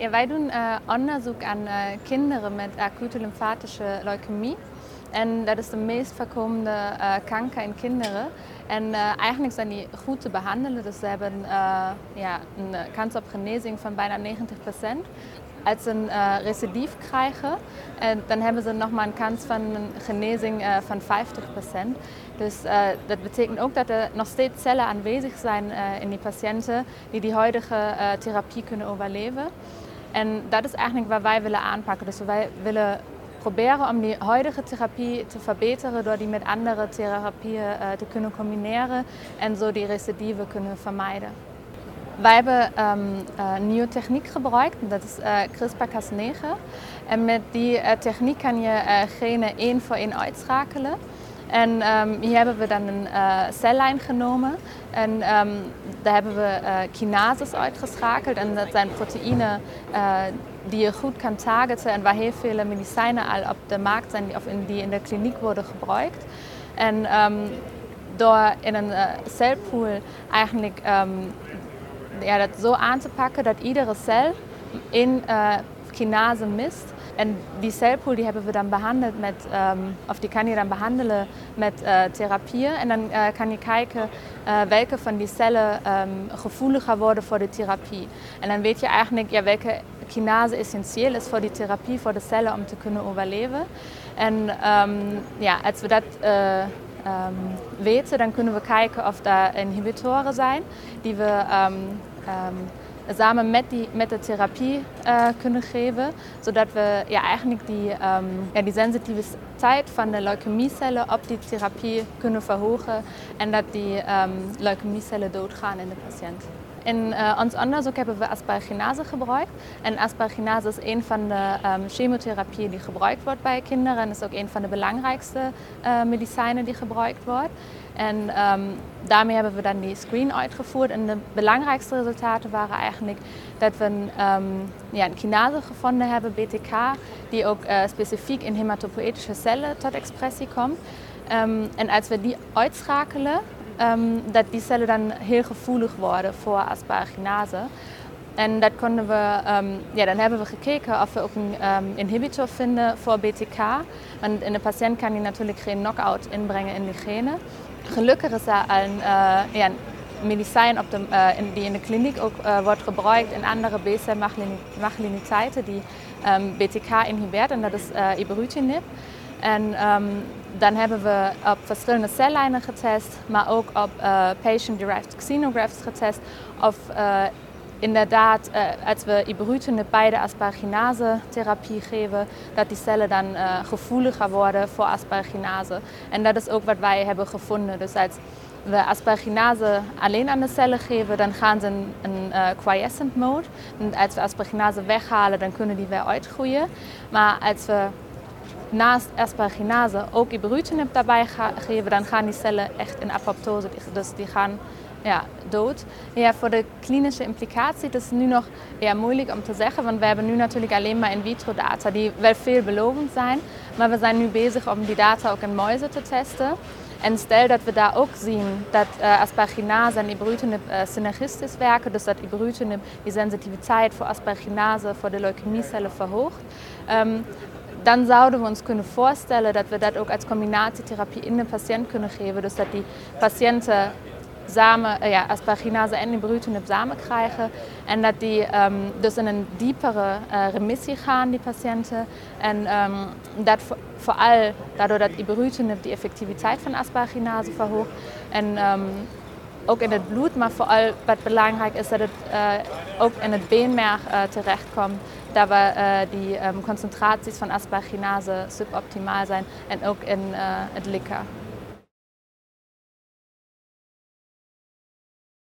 Ja, wij doen uh, onderzoek aan uh, kinderen met acute lymfatische leukemie. En dat is de meest voorkomende uh, kanker in kinderen. En eigenlijk zijn die goed te behandelen. Dus ze hebben ja, een kans op genezing van bijna 90% Als ze een recidief krijgen, en dan hebben ze nog maar een kans van een genezing van 50% Dus dat betekent ook dat er nog steeds cellen aanwezig zijn in die patiënten die die huidige therapie kunnen overleven. En dat is eigenlijk wat wij willen aanpakken. Dus wij willen proberen om die huidige therapie te verbeteren door die met andere therapieën uh, te kunnen combineren en zo die recidive kunnen vermijden. Wij hebben uh, nieuwe techniek gebruikt, dat is uh, CRISPR-Cas9. En met die techniek kan je genen één voor één uitschakelen. En um, hier hebben we dan een uh, cellijn genomen en um, daar hebben we uh, kinases uitgeschakeld. En dat zijn proteïnen uh, die je goed kan targeten en waar heel veel medicijnen al op de markt zijn of in, die in de kliniek worden gebruikt. En um, door in een celpool eigenlijk ja, dat zo aan te pakken dat iedere cel in kinase mist. En die celpool die hebben we dan behandeld met, um, of die kan je dan behandelen met uh, therapieën. En dan uh, kan je kijken uh, welke van die cellen um, gevoeliger worden voor de therapie. En dan weet je eigenlijk ja, welke kinase essentieel is voor die therapie, voor de cellen om te kunnen overleven. En um, ja, als we dat weten, dan kunnen we kijken of er inhibitoren zijn die we samen met, die, met de therapie uh, kunnen geven, zodat we ja, eigenlijk die, um, ja, die sensitiviteit van de leukemiecellen op die therapie kunnen verhogen en dat die um, leukemiecellen doodgaan in de patiënt. In uh, ons onderzoek hebben we asparaginase gebruikt. En asparaginase is een van de um, chemotherapieën die gebruikt wordt bij kinderen. En is ook een van de belangrijkste uh, medicijnen die gebruikt wordt. En um, daarmee hebben we dan die screen uitgevoerd. En de belangrijkste resultaten waren eigenlijk dat we een, um, ja, een kinase gevonden hebben, BTK, die ook uh, specifiek in hematopoëtische cellen tot expressie komt. En als we die uitschakelen, um, dat die cellen dan heel gevoelig worden voor asparaginase. En dat konden we, um, ja, dan hebben we gekeken of we ook een um, inhibitor vinden voor BTK. Want in de patiënt kan die natuurlijk geen knockout inbrengen in die genen. Gelukkig is er een, uh, ja, een medicijn op de, uh, in, die in de kliniek ook uh, wordt gebruikt in andere B-cel-maligniteiten die BTK inhibeert en dat is ibrutinib. En um, dan hebben we op verschillende cellijnen getest, maar ook op uh, patient-derived xenografts getest. Of uh, inderdaad, uh, als we ibrutinib bij de asparaginase-therapie geven, dat die cellen dan gevoeliger worden voor asparaginase. En dat is ook wat wij hebben gevonden. Dus als we asparaginase alleen aan de cellen geven, dan gaan ze in een quiescent mode. En als we asparaginase weghalen, dan kunnen die weer uitgroeien. Maar als we naast asparaginase ook ibrutinib daarbij geven, dan gaan die cellen echt in apoptose, dus die gaan ja, dood. Ja, voor de klinische implicatie is nu nog ja, moeilijk om te zeggen, want we hebben nu natuurlijk alleen maar in vitro data die wel veelbelovend zijn, maar we zijn nu bezig om die data ook in muizen te testen. En stel dat we daar ook zien dat uh, asparaginase en ibrutinib uh, synergistisch werken, dus dat ibrutinib die sensitiviteit voor asparaginase voor de leukemiecellen verhoogt, um, dan zouden we ons kunnen voorstellen dat we dat ook als combinatietherapie in de patiënt kunnen geven. Dus dat die patiënten samen, ja, asparaginase en ibrutinib samen krijgen. En dat die um, dus in een diepere uh, remissie gaan, die patiënten. En um, dat vooral daardoor dat ibrutinib die effectiviteit van asparaginase verhoogt. En um, ook in het bloed, maar vooral wat belangrijk is dat het uh, ook in het beenmerg uh, terechtkomt. Daar we uh, die um, concentraties van asparaginase suboptimaal zijn en ook in het likker.